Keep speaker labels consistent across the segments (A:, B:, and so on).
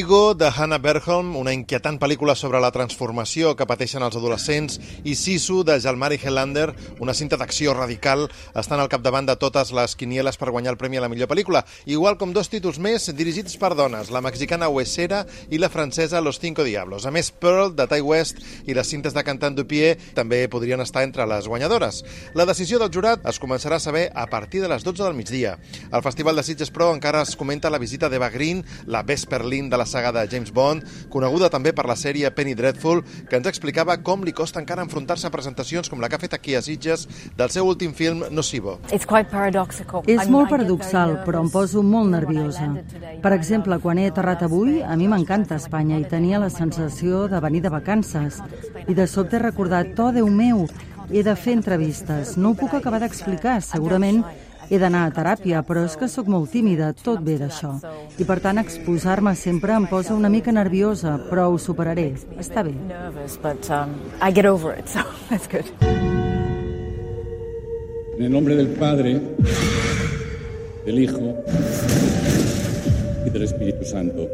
A: Ego, de Hannah Berholm, una inquietant pel·lícula sobre la transformació que pateixen els adolescents, i Sisu, de Jalmari Helander, una cinta d'acció radical, estan al capdavant de totes les quinieles per guanyar el premi a la millor pel·lícula, igual com dos títols més dirigits per dones, la mexicana Huesera i la francesa Los Cinco Diablos. A més, Pearl, de Ty West, i les cintes de Cantant Dupier també podrien estar entre les guanyadores. La decisió del jurat es començarà a saber a partir de les 12 del migdia. Al Festival de Sitges Pro encara es comenta la visita d'Eva Green, la Vesperlin de la saga de James Bond, coneguda també per la sèrie Penny Dreadful, que ens explicava com li costa encara enfrontar-se a presentacions com la que ha fet aquí a Sitges del seu últim film Nocivo.
B: És molt paradoxal, però em poso molt nerviosa. Per exemple, quan he aterrat avui, a mi m'encanta Espanya i tenia la sensació de venir de vacances. I de sobte he recordat, oh, Déu meu, he de fer entrevistes. No ho puc acabar d'explicar, segurament he d'anar a teràpia, però és que sóc molt tímida, tot ve d'això. I per tant, exposar-me sempre em posa una mica nerviosa, però ho superaré. Està bé.
C: En el nombre del Padre, del Hijo y del Espíritu Santo.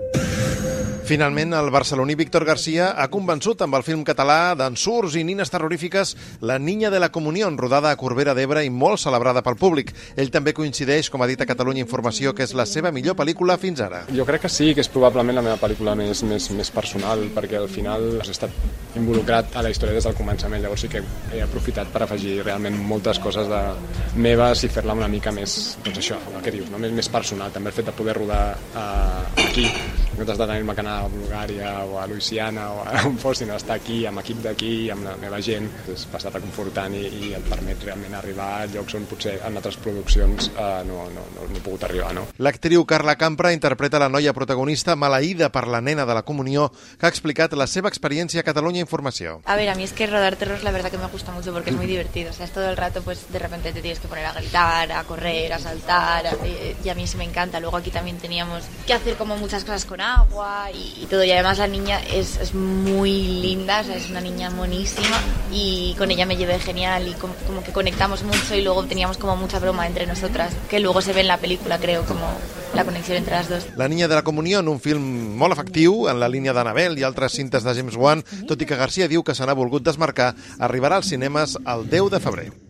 A: Finalment, el barceloní Víctor Garcia ha convençut amb el film català d'ensurs i nines terrorífiques La niña de la comunió, rodada a Corbera d'Ebre i molt celebrada pel públic. Ell també coincideix, com ha dit a Catalunya Informació, que és la seva millor pel·lícula fins ara.
D: Jo crec que sí, que és probablement la meva pel·lícula més, més, més personal, perquè al final he estat involucrat a la història des del començament, llavors sí que he aprofitat per afegir realment moltes coses de meves i fer-la una mica més, doncs això, el que dius, no? més, més personal, també el fet de poder rodar uh, aquí, en comptes de tenir-me que anar a Bulgària o a Louisiana o a on fos, sinó estar aquí, amb equip d'aquí, amb la meva gent, és bastant reconfortant i, i et permet realment arribar a llocs on potser en altres produccions eh, no, no, no, no he pogut arribar. No?
A: L'actriu Carla Campra interpreta la noia protagonista maleïda per la nena de la comunió que ha explicat la seva experiència a Catalunya Informació.
E: A ver, a mí es que rodar terror la verdad que me gusta mucho porque es muy divertido. O sea, es todo el rato, pues de repente te tienes que poner a gritar, a correr, a saltar, a, y a mí sí me encanta. Luego aquí también teníamos que hacer como muchas cosas con agua y, y todo. Y además la niña es, es muy linda, o sea, es una niña monísima y con ella me llevé genial y como, como, que conectamos mucho y luego teníamos como mucha broma entre nosotras, que luego se ve en la película, creo, como la connexió entre les dues.
A: La niña de la comunió en un film molt efectiu, en la línia d'Anabel i altres cintes de James Wan, tot i que Garcia diu que se n'ha volgut desmarcar, arribarà als cinemes el 10 de febrer.